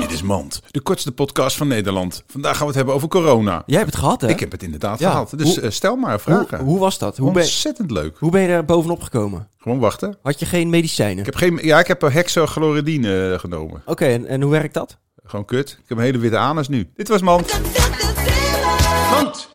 Dit is Mand, de kortste podcast van Nederland. Vandaag gaan we het hebben over corona. Jij hebt het gehad, hè? Ik heb het inderdaad Ja. gehad. Dus Hoe- eh, stel maar hoe, vragen. hoe was dat? Hoe ben, Ontzettend leuk. hoe ben je er bovenop gekomen? Gewoon wachten. Had je geen medicijnen? Ik heb geen, ja, ik heb een hexachloridine eh, genomen. Oké, en, en hoe werkt dat? Gewoon kut. Ik heb een hele witte anus nu. Dit was Mand. Mand.